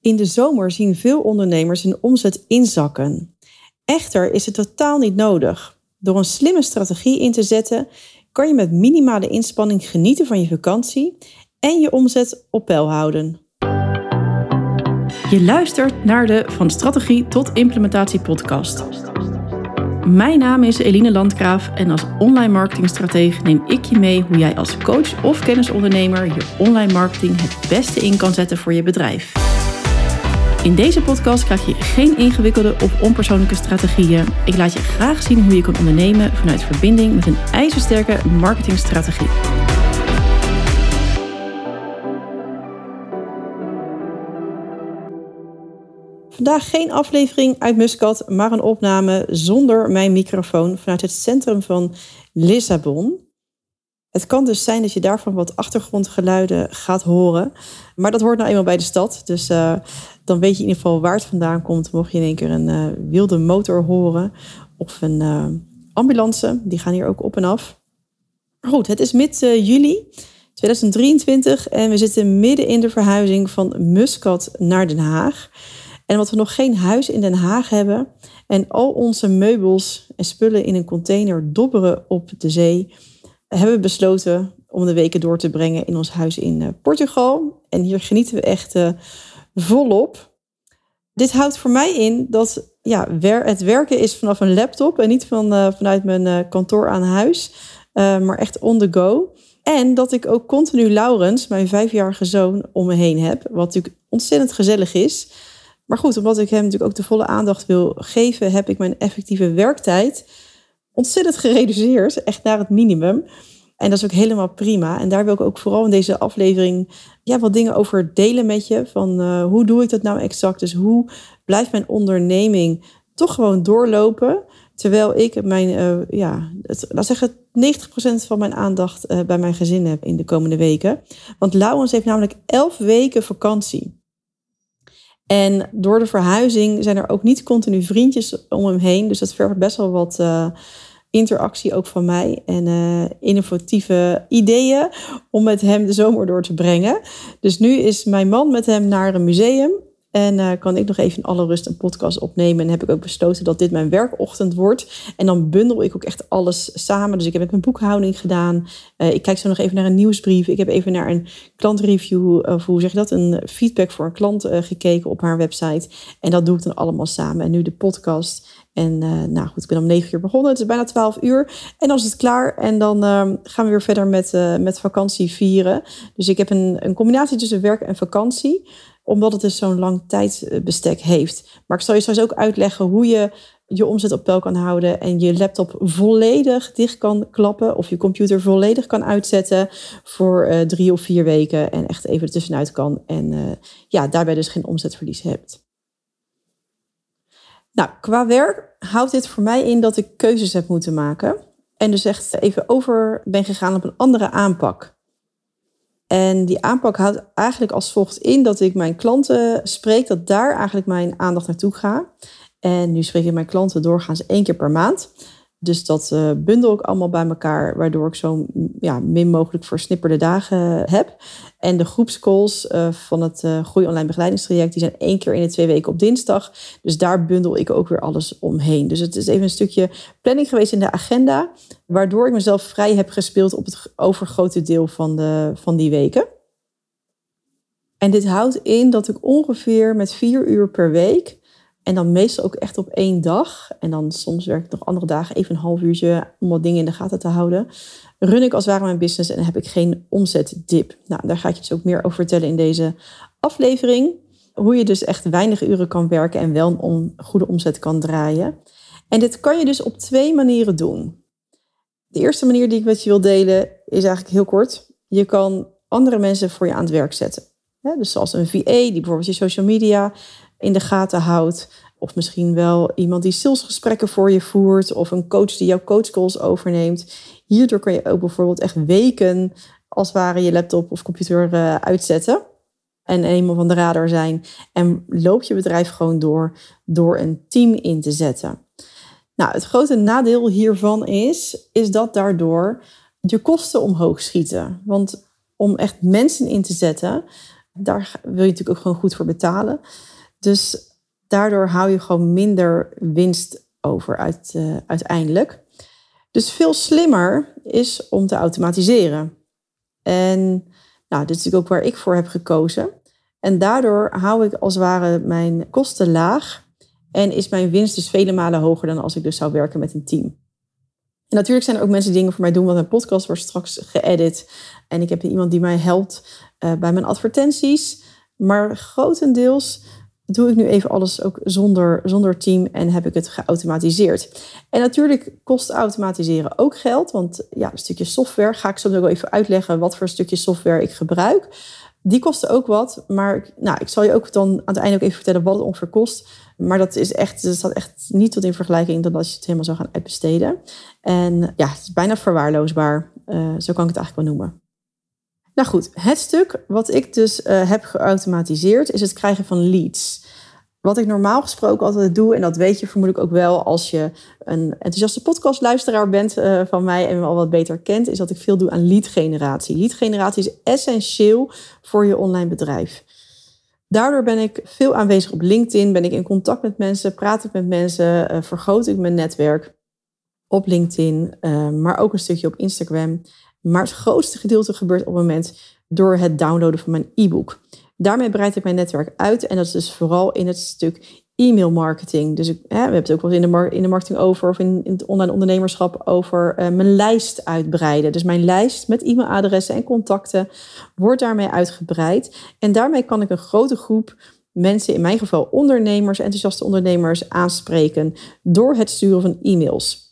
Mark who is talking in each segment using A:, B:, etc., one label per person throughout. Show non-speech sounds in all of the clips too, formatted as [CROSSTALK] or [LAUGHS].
A: In de zomer zien veel ondernemers hun omzet inzakken. Echter is het totaal niet nodig. Door een slimme strategie in te zetten, kan je met minimale inspanning genieten van je vakantie en je omzet op peil houden. Je luistert naar de Van Strategie tot Implementatie podcast. Mijn naam is Eline Landgraaf en als online marketingstratege neem ik je mee hoe jij als coach of kennisondernemer je online marketing het beste in kan zetten voor je bedrijf. In deze podcast krijg je geen ingewikkelde of onpersoonlijke strategieën. Ik laat je graag zien hoe je kan ondernemen vanuit verbinding met een ijzersterke marketingstrategie. Vandaag geen aflevering uit Muscat, maar een opname zonder mijn microfoon vanuit het centrum van Lissabon. Het kan dus zijn dat je daarvan wat achtergrondgeluiden gaat horen. Maar dat hoort nou eenmaal bij de stad. Dus uh, dan weet je in ieder geval waar het vandaan komt. Mocht je in één keer een uh, wilde motor horen of een uh, ambulance. Die gaan hier ook op en af. Goed, het is mid juli 2023 en we zitten midden in de verhuizing van Muscat naar Den Haag. En omdat we nog geen huis in Den Haag hebben en al onze meubels en spullen in een container dobberen op de zee, hebben we besloten om de weken door te brengen in ons huis in Portugal. En hier genieten we echt volop. Dit houdt voor mij in dat ja, het werken is vanaf een laptop en niet van, uh, vanuit mijn kantoor aan huis, maar echt on the go. En dat ik ook continu Laurens, mijn vijfjarige zoon, om me heen heb. Wat natuurlijk ontzettend gezellig is. Maar goed, omdat ik hem natuurlijk ook de volle aandacht wil geven, heb ik mijn effectieve werktijd ontzettend gereduceerd. Echt naar het minimum. En dat is ook helemaal prima. En daar wil ik ook vooral in deze aflevering ja, wat dingen over delen met je. Van uh, hoe doe ik dat nou exact? Dus hoe blijft mijn onderneming toch gewoon doorlopen? Terwijl ik mijn, uh, ja, laat zeggen, 90% van mijn aandacht uh, bij mijn gezin heb in de komende weken. Want Laurens heeft namelijk 11 weken vakantie. En door de verhuizing zijn er ook niet continu vriendjes om hem heen. Dus dat vergt best wel wat interactie ook van mij en uh, innovatieve ideeën om met hem de zomer door te brengen. Dus nu is mijn man met hem naar een museum en uh, kan ik nog even in alle rust een podcast opnemen. En heb ik ook besloten dat dit mijn werkochtend wordt. En dan bundel ik ook echt alles samen. Dus ik heb een boekhouding gedaan. Uh, ik kijk zo nog even naar een nieuwsbrief. Ik heb even naar een klantreview, of hoe zeg je dat? Een feedback voor een klant gekeken op haar website. En dat doe ik dan allemaal samen. En nu de podcast. En nou goed, ik ben om negen uur begonnen. Het is bijna twaalf uur. En dan is het klaar. En dan ehm, gaan we weer verder met, met vakantie vieren. Dus ik heb een, een combinatie tussen werk en vakantie omdat het dus zo'n lang tijdsbestek heeft. Maar ik zal je straks ook uitleggen hoe je je omzet op peil kan houden en je laptop volledig dicht kan klappen of je computer volledig kan uitzetten voor uh, drie of vier weken en echt even ertussenuit kan en ja, daarbij dus geen omzetverlies hebt. Nou, qua werk houdt dit voor mij in dat ik keuzes heb moeten maken en dus echt even over ben gegaan op een andere aanpak. En die aanpak houdt eigenlijk als volgt in dat ik mijn klanten spreek, dat daar eigenlijk mijn aandacht naartoe gaat. En nu spreek ik mijn klanten doorgaans één keer per maand. Dus dat uh, bundel ik allemaal bij elkaar, waardoor ik zo ja, min mogelijk versnipperde dagen heb. En de groepscalls uh, van het uh, Groei Online Begeleidingstraject, die zijn één keer in de twee weken op dinsdag. Dus daar bundel ik ook weer alles omheen. Dus het is even een stukje planning geweest in de agenda, waardoor ik mezelf vrij heb gespeeld op het overgrote deel van, de, van die weken. En dit houdt in dat ik ongeveer met vier uur per week en dan meestal ook echt op één dag. En dan soms werk ik nog andere dagen even een half uurtje om wat dingen in de gaten te houden. Run ik als het ware mijn business en heb ik geen omzetdip. Nou, daar ga ik je dus ook meer over vertellen in deze aflevering. Hoe je dus echt weinig uren kan werken en wel een goede omzet kan draaien. En dit kan je dus op twee manieren doen. De eerste manier die ik met je wil delen is eigenlijk heel kort. Je kan andere mensen voor je aan het werk zetten. Dus zoals een VA die bijvoorbeeld je social media in de gaten houdt. Of misschien wel iemand die salesgesprekken voor je voert. Of een coach die jouw coachcalls overneemt. Hierdoor kun je ook bijvoorbeeld echt weken als het ware je laptop of computer uh, uitzetten. En eenmaal van de radar zijn. En loop je bedrijf gewoon door door een team in te zetten. Nou, het grote nadeel hiervan is, is dat daardoor je kosten omhoog schieten. Want om echt mensen in te zetten, Daar wil je natuurlijk ook gewoon goed voor betalen. Dus daardoor hou je gewoon minder winst over uit, uh, uiteindelijk. Dus veel slimmer is om te automatiseren. En nou, dit is natuurlijk ook waar ik voor heb gekozen. En daardoor hou ik als het ware mijn kosten laag. En is mijn winst dus vele malen hoger dan als ik dus zou werken met een team. En natuurlijk zijn er ook mensen die dingen voor mij doen, want mijn podcast wordt straks geëdit. En ik heb iemand die mij helpt uh, bij mijn advertenties. Maar grotendeels doe ik nu even alles ook zonder, zonder team en heb ik het geautomatiseerd. En natuurlijk kost automatiseren ook geld, want ja, een stukje software, ga ik zo nog even uitleggen wat voor stukje software ik gebruik. Die kosten ook wat, maar nou, ik zal je ook dan aan het einde ook even vertellen wat het ongeveer kost. Maar dat is echt, dat staat echt niet tot in vergelijking dan als je het helemaal zou gaan uitbesteden. En ja, het is bijna verwaarloosbaar. Uh, zo kan ik het eigenlijk wel noemen. Nou goed, het stuk wat ik dus uh, heb geautomatiseerd is het krijgen van leads. Wat ik normaal gesproken altijd doe, en dat weet je vermoedelijk ook wel als je een enthousiaste podcastluisteraar bent uh, van mij en me al wat beter kent, is dat ik veel doe aan lead generatie. Lead generatie is essentieel voor je online bedrijf. Daardoor ben ik veel aanwezig op LinkedIn, ben ik in contact met mensen, praat ik met mensen, uh, vergroot ik mijn netwerk op LinkedIn, uh, maar ook een stukje op Instagram. Maar het grootste gedeelte gebeurt op het moment door het downloaden van mijn e-book. Daarmee breid ik mijn netwerk uit en dat is dus vooral in het stuk e-mail marketing. Dus hè, we hebben het ook wel in de, in de marketing over, of in, in het online ondernemerschap over uh, mijn lijst uitbreiden. Dus mijn lijst met e-mailadressen en contacten wordt daarmee uitgebreid. En daarmee kan ik een grote groep mensen, in mijn geval ondernemers, enthousiaste ondernemers, aanspreken door het sturen van e-mails.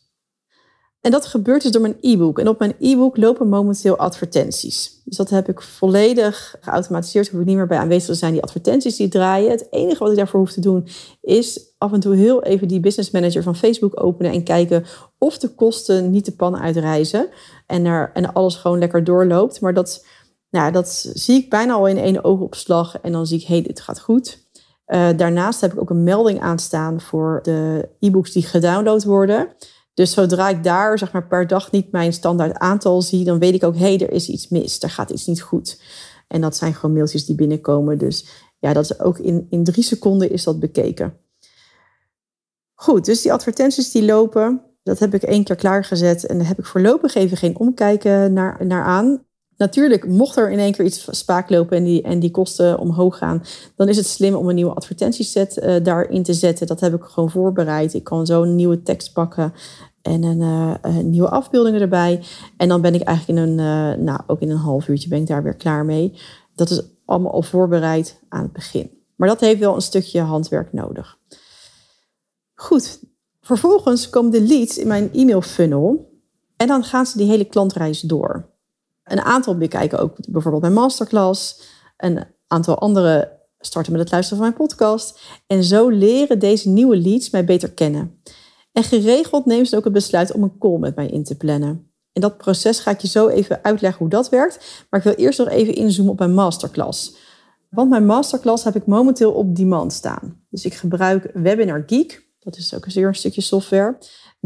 A: En dat gebeurt dus door mijn e-book. En op mijn e-book lopen momenteel advertenties. Dus dat heb ik volledig geautomatiseerd. Hoef ik niet meer bij aanwezig te zijn die advertenties die draaien. Het enige wat ik daarvoor hoef te doen is af en toe heel even die business manager van Facebook openen en kijken of de kosten niet de pan uitreizen. En, er, en alles gewoon lekker doorloopt. Maar dat, nou, dat zie ik bijna al in één oogopslag. En dan zie ik, hé, hey, dit gaat goed. Uh, daarnaast heb ik ook een melding aanstaan voor de e-books die gedownload worden. Dus zodra ik daar zeg maar, per dag niet mijn standaard aantal zie, dan weet ik ook, hé, hey, er is iets mis, er gaat iets niet goed. En dat zijn gewoon mailtjes die binnenkomen. Dus ja, dat is ook in, in drie seconden is dat bekeken. Goed, dus die advertenties die lopen, dat heb ik één keer klaargezet en daar heb ik voorlopig even geen omkijken naar, naar aan. Natuurlijk, mocht er in één keer iets spaak lopen en die, en die kosten omhoog gaan, dan is het slim om een nieuwe advertentieset uh, daarin te zetten. Dat heb ik gewoon voorbereid. Ik kan zo een nieuwe tekst pakken en een, uh, nieuwe afbeeldingen erbij. En dan ben ik eigenlijk in een, uh, nou, ook in een half uurtje ben ik daar weer klaar mee. Dat is allemaal al voorbereid aan het begin. Maar dat heeft wel een stukje handwerk nodig. Goed, vervolgens komen de leads in mijn e-mail funnel. En dan gaan ze die hele klantreis door. Een aantal bekijken ook bijvoorbeeld mijn masterclass. Een aantal andere starten met het luisteren van mijn podcast. En zo leren deze nieuwe leads mij beter kennen. En geregeld nemen ze ook het besluit om een call met mij in te plannen. In dat proces ga ik je zo even uitleggen hoe dat werkt. Maar ik wil eerst nog even inzoomen op mijn masterclass. Want mijn masterclass heb ik momenteel op demand staan. Dus ik gebruik Webinar Geek. Dat is ook een stukje software.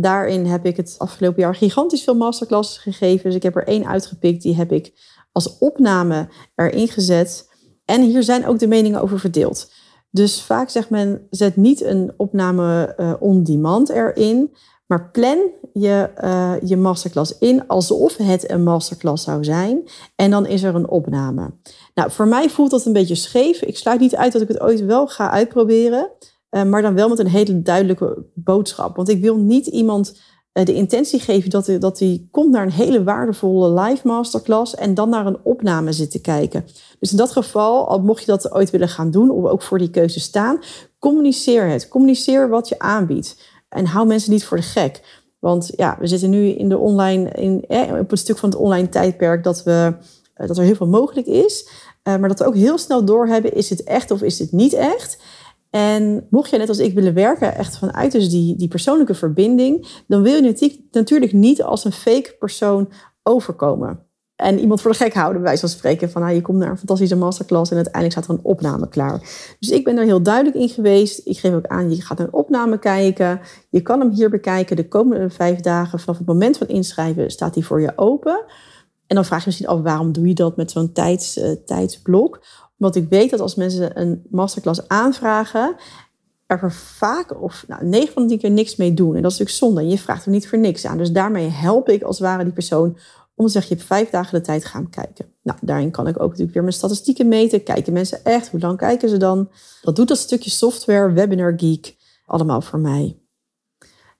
A: Daarin heb ik het afgelopen jaar gigantisch veel masterclasses gegeven. Dus ik heb er één uitgepikt. Die heb ik als opname erin gezet. En hier zijn ook de meningen over verdeeld. Dus vaak zegt men, zet niet een opname uh, on demand erin, maar plan je, uh, je masterclass in alsof het een masterclass zou zijn. En dan is er een opname. Nou, voor mij voelt dat een beetje scheef. Ik sluit niet uit dat ik het ooit wel ga uitproberen. Uh, maar dan wel met een hele duidelijke boodschap. Want ik wil niet iemand uh, de intentie geven dat hij, dat hij komt naar een hele waardevolle live masterclass en dan naar een opname zit te kijken. Dus in dat geval, al mocht je dat ooit willen gaan doen of ook voor die keuze staan, communiceer het. Communiceer wat je aanbiedt. En hou mensen niet voor de gek. Want ja, we zitten nu in de online, in, eh, op een stuk van het online tijdperk dat, we, dat er heel veel mogelijk is. Maar dat we ook heel snel doorhebben, is het echt of is het niet echt? En mocht je net als ik willen werken, echt vanuit dus die, die persoonlijke verbinding, dan wil je natuurlijk niet als een fake persoon overkomen. En iemand voor de gek houden, bij van spreken. Van nou, je komt naar een fantastische masterclass en uiteindelijk staat er een opname klaar. Dus ik ben er heel duidelijk in geweest. Ik geef ook aan, je gaat naar een opname kijken. Je kan hem hier bekijken de komende vijf dagen. Vanaf het moment van inschrijven staat hij voor je open. En dan vraag je misschien af, waarom doe je dat met zo'n tijds, uh, tijdsblok? Omdat ik weet dat als mensen een masterclass aanvragen, er vaak of nou, 9 van de 10 keer niks mee doen. En dat is natuurlijk zonde. En je vraagt er niet voor niks aan. Dus daarmee help ik als het ware die persoon om zeggen, je vijf dagen de tijd gaan kijken. Nou, daarin kan ik ook natuurlijk weer mijn statistieken meten. Kijken mensen echt? Hoe lang kijken ze dan? Dat doet dat stukje software, Webinar Geek, allemaal voor mij.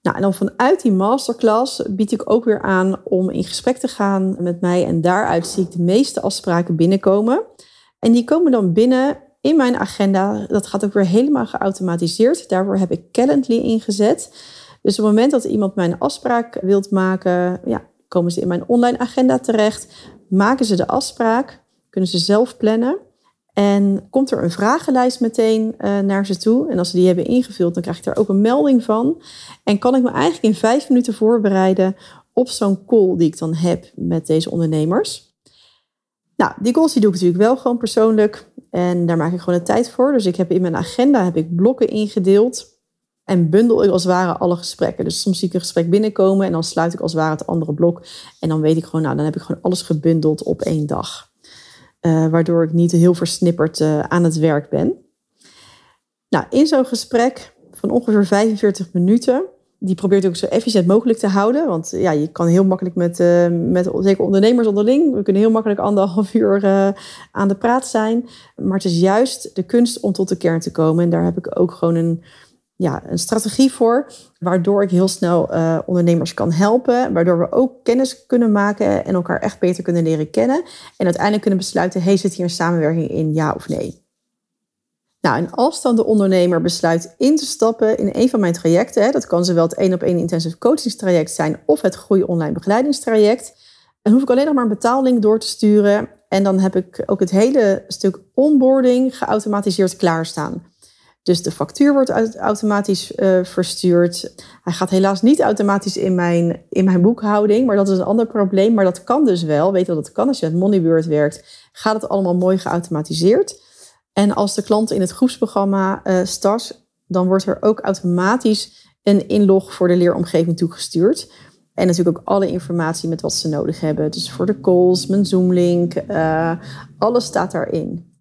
A: Nou, en dan vanuit die masterclass bied ik ook weer aan om in gesprek te gaan met mij. En daaruit zie ik de meeste afspraken binnenkomen. En die komen dan binnen in mijn agenda. Dat gaat ook weer helemaal geautomatiseerd. Daarvoor heb ik Calendly ingezet. Dus op het moment dat iemand mijn afspraak wilt maken, ja, komen ze in mijn online agenda terecht. Maken ze de afspraak, kunnen ze zelf plannen. En komt er een vragenlijst meteen uh, naar ze toe. En als ze die hebben ingevuld, dan krijg ik daar ook een melding van. En kan ik me eigenlijk in vijf minuten voorbereiden op zo'n call die ik dan heb met deze ondernemers. Nou, die die doe ik natuurlijk wel gewoon persoonlijk. En daar maak ik gewoon de tijd voor. Dus ik heb in mijn agenda heb ik blokken ingedeeld. En bundel ik als het ware alle gesprekken. Dus soms zie ik een gesprek binnenkomen en dan sluit ik als het ware het andere blok. En dan weet ik gewoon, nou, dan heb ik gewoon alles gebundeld op één dag. Uh, waardoor ik niet heel versnipperd uh, aan het werk ben. Nou, in zo'n gesprek van ongeveer 45 minuten, die probeert ook zo efficiënt mogelijk te houden. Want ja, je kan heel makkelijk met, uh, met zeker ondernemers onderling, we kunnen heel makkelijk anderhalf [LAUGHS] uur aan de praat zijn. Maar het is juist de kunst om tot de kern te komen. En daar heb ik ook gewoon een ja, een strategie voor, waardoor ik heel snel uh, ondernemers kan helpen, waardoor we ook kennis kunnen maken en elkaar echt beter kunnen leren kennen en uiteindelijk kunnen besluiten, hey, zit hier een samenwerking in, ja of nee? Nou, en als dan de ondernemer besluit in te stappen in een van mijn trajecten, hè, dat kan zowel het één op één intensive coachingstraject zijn of het groei online begeleidingstraject, dan hoef ik alleen nog maar een betaallink door te sturen en dan heb ik ook het hele stuk onboarding geautomatiseerd klaarstaan. Dus de factuur wordt automatisch uh, verstuurd. Hij gaat helaas niet automatisch in mijn, in mijn boekhouding, maar dat is een ander probleem. Maar dat kan dus wel. Weet dat het kan als je met Moneybird werkt, gaat het allemaal mooi geautomatiseerd. En als de klant in het groepsprogramma uh, start, dan wordt er ook automatisch een inlog voor de leeromgeving toegestuurd. En natuurlijk ook alle informatie met wat ze nodig hebben. Dus voor de calls, mijn Zoom-link, uh, alles staat daarin.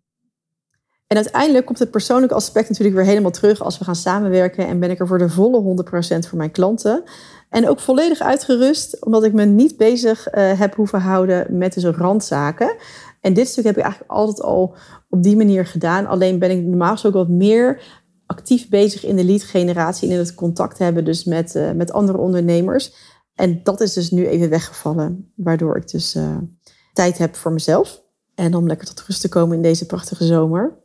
A: En uiteindelijk komt het persoonlijke aspect natuurlijk weer helemaal terug als we gaan samenwerken en ben ik er voor de volle 100% voor mijn klanten. En ook volledig uitgerust, omdat ik me niet bezig uh, heb hoeven houden met dus randzaken. En dit stuk heb ik eigenlijk altijd al op die manier gedaan. Alleen ben ik normaal ook wat meer actief bezig in de lead generatie en in het contact hebben dus met, uh, met andere ondernemers. En dat is dus nu even weggevallen, waardoor ik dus uh, tijd heb voor mezelf. En om lekker tot rust te komen in deze prachtige zomer.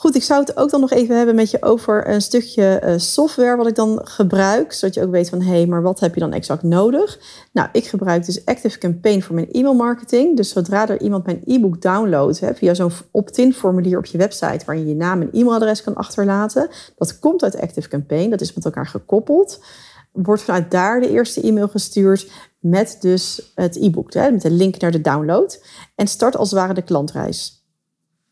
A: Goed, ik zou het ook dan nog even hebben met je over een stukje uh, software wat ik dan gebruik. Zodat je ook weet van, hé, hey, maar wat heb je dan exact nodig? Nou, ik gebruik dus Active Campaign voor mijn e-mail marketing. Dus zodra er iemand mijn e-book downloadt hè, via zo'n opt-in formulier op je website... waar je je naam en e-mailadres kan achterlaten. Dat komt uit Active Campaign, dat is met elkaar gekoppeld. Wordt vanuit daar de eerste e-mail gestuurd met dus het e-book, met de link naar de download. En start als het ware de klantreis.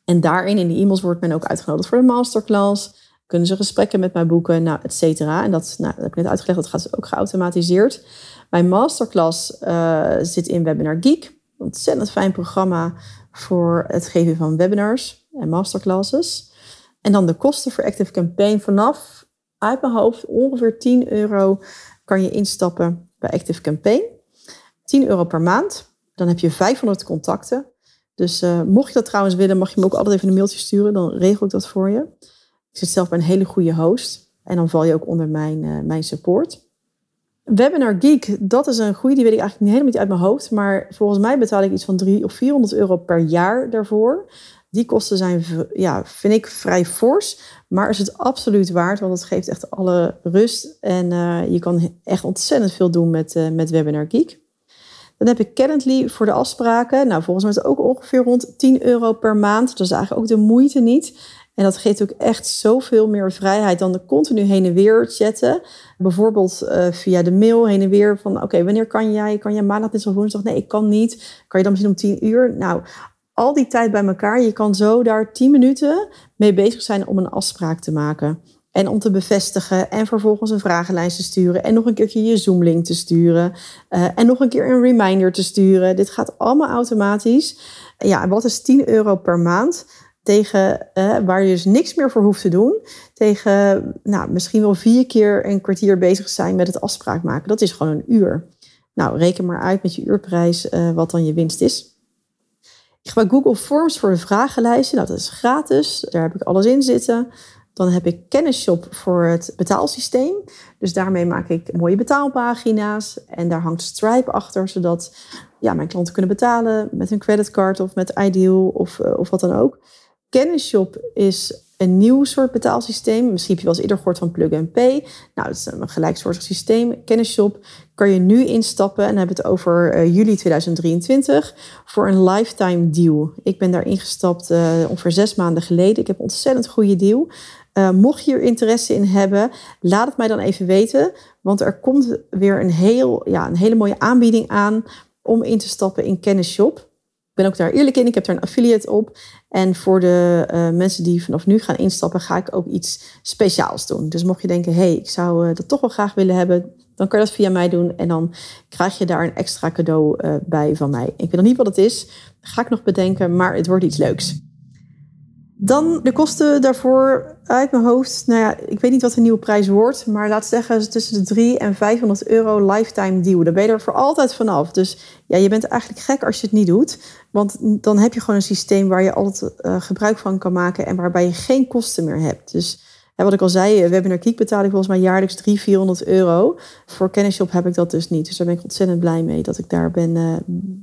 A: En daarin, in die e-mails, wordt men ook uitgenodigd voor de masterclass. Kunnen ze gesprekken met mij boeken, nou, et cetera. En dat, nou, dat heb ik net uitgelegd, dat gaat dus ook geautomatiseerd. Mijn masterclass uh, zit in Webinar Geek. Ontzettend fijn programma voor het geven van webinars en masterclasses. En dan de kosten voor Active Campaign vanaf, uit mijn hoofd, ongeveer 10 euro kan je instappen bij Active Campaign. 10 euro per maand. Dan heb je 500 contacten. Dus uh, mocht je dat trouwens willen, mag je me ook altijd even een mailtje sturen. Dan regel ik dat voor je. Ik zit zelf bij een hele goede host. En dan val je ook onder mijn, uh, mijn support. Webinar Geek, dat is een goede. Die weet ik eigenlijk helemaal niet uit mijn hoofd. Maar volgens mij betaal ik iets van 300 of 400 euro per jaar daarvoor. Die kosten zijn, ja, vind ik vrij fors. Maar is het absoluut waard. Want het geeft echt alle rust. En uh, je kan echt ontzettend veel doen met, met Webinar Geek. Dan heb ik Calendly voor de afspraken. Nou, volgens mij is het ook ongeveer rond 10 euro per maand. Dat is eigenlijk ook de moeite niet. En dat geeft ook echt zoveel meer vrijheid dan de continu heen en weer chatten. Bijvoorbeeld uh, via de mail heen en weer van... oké, wanneer kan jij? Kan jij maandag, dinsdag, woensdag? Nee, ik kan niet. Kan je dan misschien om 10 uur? Nou, al die tijd bij elkaar. Je kan zo daar 10 minuten mee bezig zijn om een afspraak te maken. En om te bevestigen en vervolgens een vragenlijst te sturen. En nog een keertje je Zoom-link te sturen. Uh, en nog een keer een reminder te sturen. Dit gaat allemaal automatisch. Ja, wat is 10 euro per maand? Tegen uh, waar je dus niks meer voor hoeft te doen. Tegen nou, misschien wel vier keer een kwartier bezig zijn met het afspraak maken. Dat is gewoon een uur. Nou, reken maar uit met je uurprijs uh, wat dan je winst is. Ik gebruik Google Forms voor de vragenlijsten. Nou, dat is gratis. Daar heb ik alles in zitten. Dan heb ik Kennisshop voor het betaalsysteem. Dus daarmee maak ik mooie betaalpagina's. En daar hangt Stripe achter, zodat ja, mijn klanten kunnen betalen met een creditcard of met Ideal of, uh, of wat dan ook. Kennisshop is een nieuw soort betaalsysteem. Misschien heb je wel eens eerder gehoord van Plug and Pay. Nou, dat is een gelijksoortig systeem. Kennisshop kan je nu instappen en hebben het over uh, juli 2023 voor een lifetime deal. Ik ben daar ingestapt uh, ongeveer zes maanden geleden. Ik heb een ontzettend goede deal. Uh, mocht je er interesse in hebben, laat het mij dan even weten. Want er komt weer een, heel, ja, een hele mooie aanbieding aan om in te stappen in Kennisshop. Ik ben ook daar eerlijk in. Ik heb daar een affiliate op. En voor de uh, mensen die vanaf nu gaan instappen, ga ik ook iets speciaals doen. Dus mocht je denken, hé, hey, ik zou uh, dat toch wel graag willen hebben, dan kan je dat via mij doen. En dan krijg je daar een extra cadeau bij van mij. Ik weet nog niet wat het is. Ga ik nog bedenken, maar het wordt iets leuks. Dan de kosten daarvoor uit mijn hoofd. Nou ja, ik weet niet wat de nieuwe prijs wordt. Maar laat zeggen tussen de 3 en 500 euro lifetime deal. Daar ben je er voor altijd vanaf. Dus ja, je bent eigenlijk gek als je het niet doet. Want dan heb je gewoon een systeem waar je altijd uh, gebruik van kan maken. En waarbij je geen kosten meer hebt. Dus wat ik al zei, Webinar Kiek betaal ik volgens mij jaarlijks 300, 400 euro. Voor Kennisshop heb ik dat dus niet. Dus daar ben ik ontzettend blij mee dat ik daar ben, uh,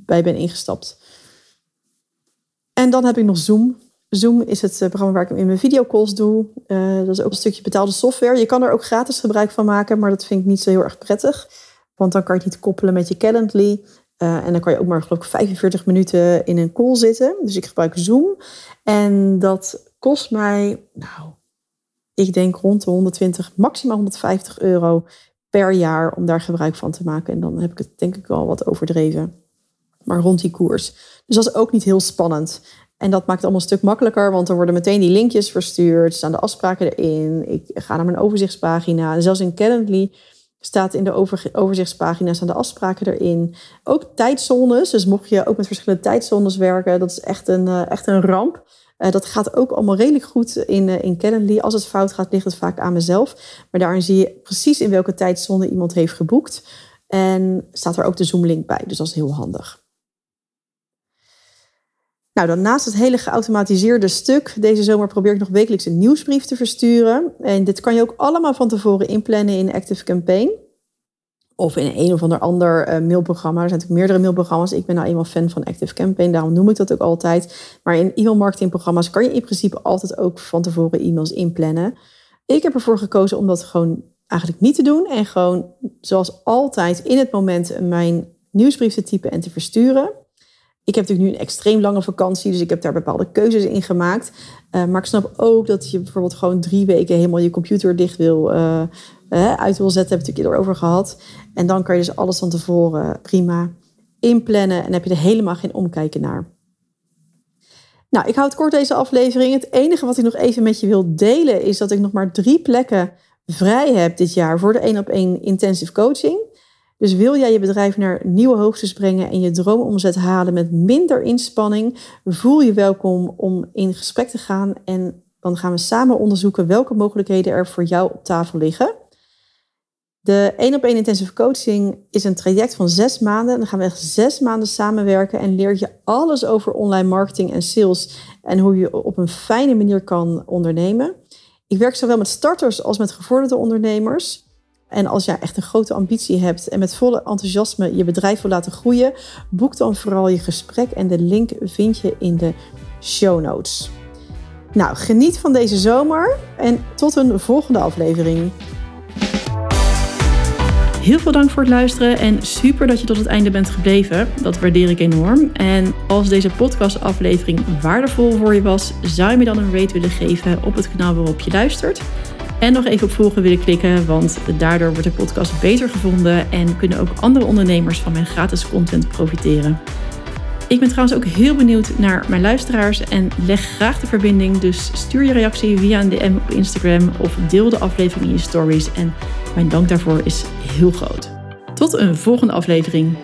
A: bij ben ingestapt. En dan heb ik nog Zoom. Zoom is het eh, programma waar ik in mijn videocalls doe. Uh, dat is ook een stukje betaalde software. Je kan er ook gratis gebruik van maken, maar dat vind ik niet zo heel erg prettig. Want dan kan je het niet koppelen met je Calendly. Uh, en dan kan je ook maar geloof ik 45 minuten in een call zitten. Dus ik gebruik Zoom. En dat kost mij, nou, ik denk rond de 120, maximaal 150 euro per jaar om daar gebruik van te maken. En dan heb ik het denk ik wel wat overdreven. Maar rond die koers. Dus dat is ook niet heel spannend. En dat maakt het allemaal een stuk makkelijker, want er worden meteen die linkjes verstuurd, staan de afspraken erin. Ik ga naar mijn overzichtspagina. zelfs in Calendly staat in de overzichtspagina staan de afspraken erin. Ook tijdzones, dus mocht je ook met verschillende tijdzones werken, dat is echt een, uh, echt een ramp. Uh, dat gaat ook allemaal redelijk goed in, uh, in Calendly. Als het fout gaat, ligt het vaak aan mezelf. Maar daarin zie je precies in welke tijdzone iemand heeft geboekt. En staat er ook de Zoom-link bij, dus dat is heel handig. Nou, dan naast het hele geautomatiseerde stuk, deze zomer probeer ik nog wekelijks een nieuwsbrief te versturen. En dit kan je ook allemaal van tevoren inplannen in Active Campaign. Of in een of ander ander uh, mailprogramma. Er zijn natuurlijk meerdere mailprogramma's. Ik ben nou eenmaal fan van Active Campaign, daarom noem ik dat ook altijd. Maar in e-mail marketingprogramma's kan je in principe altijd ook van tevoren e-mails inplannen. Ik heb ervoor gekozen om dat gewoon eigenlijk niet te doen. En gewoon zoals altijd in het moment mijn nieuwsbrief te typen en te versturen. Ik heb natuurlijk nu een extreem lange vakantie, dus ik heb daar bepaalde keuzes in gemaakt. Uh, maar ik snap ook dat je bijvoorbeeld gewoon drie weken helemaal je computer dicht wil, uh, uit wil zetten. Heb ik het erover gehad. En dan kan je dus alles van tevoren prima inplannen en heb je er helemaal geen omkijken naar. Nou, ik houd kort deze aflevering. Het enige wat ik nog even met je wil delen is dat ik nog maar drie plekken vrij heb dit jaar voor de 1 op 1 intensive coaching. Dus wil jij je bedrijf naar nieuwe hoogtes brengen en je droomomzet halen met minder inspanning, voel je welkom om in gesprek te gaan en dan gaan we samen onderzoeken welke mogelijkheden er voor jou op tafel liggen. De 1 op 1 intensive coaching is een traject van zes maanden. Dan gaan we echt zes maanden samenwerken en leer je alles over online marketing en sales en hoe je op een fijne manier kan ondernemen. Ik werk zowel met starters als met gevorderde ondernemers. En als jij echt een grote ambitie hebt en met volle enthousiasme je bedrijf wil laten groeien, boek dan vooral je gesprek en de link vind je in de show notes. Nou, geniet van deze zomer en tot een volgende aflevering. Heel veel dank voor het luisteren en super dat je tot het einde bent gebleven. Dat waardeer ik enorm. En als deze podcastaflevering waardevol voor je was, zou je me dan een rate willen geven op het kanaal waarop je luistert. En nog even op volgen willen klikken, want daardoor wordt de podcast beter gevonden en kunnen ook andere ondernemers van mijn gratis content profiteren. Ik ben trouwens ook heel benieuwd naar mijn luisteraars en leg graag de verbinding. Dus stuur je reactie via een DM op Instagram of deel de aflevering in je stories. En mijn dank daarvoor is heel groot. Tot een volgende aflevering.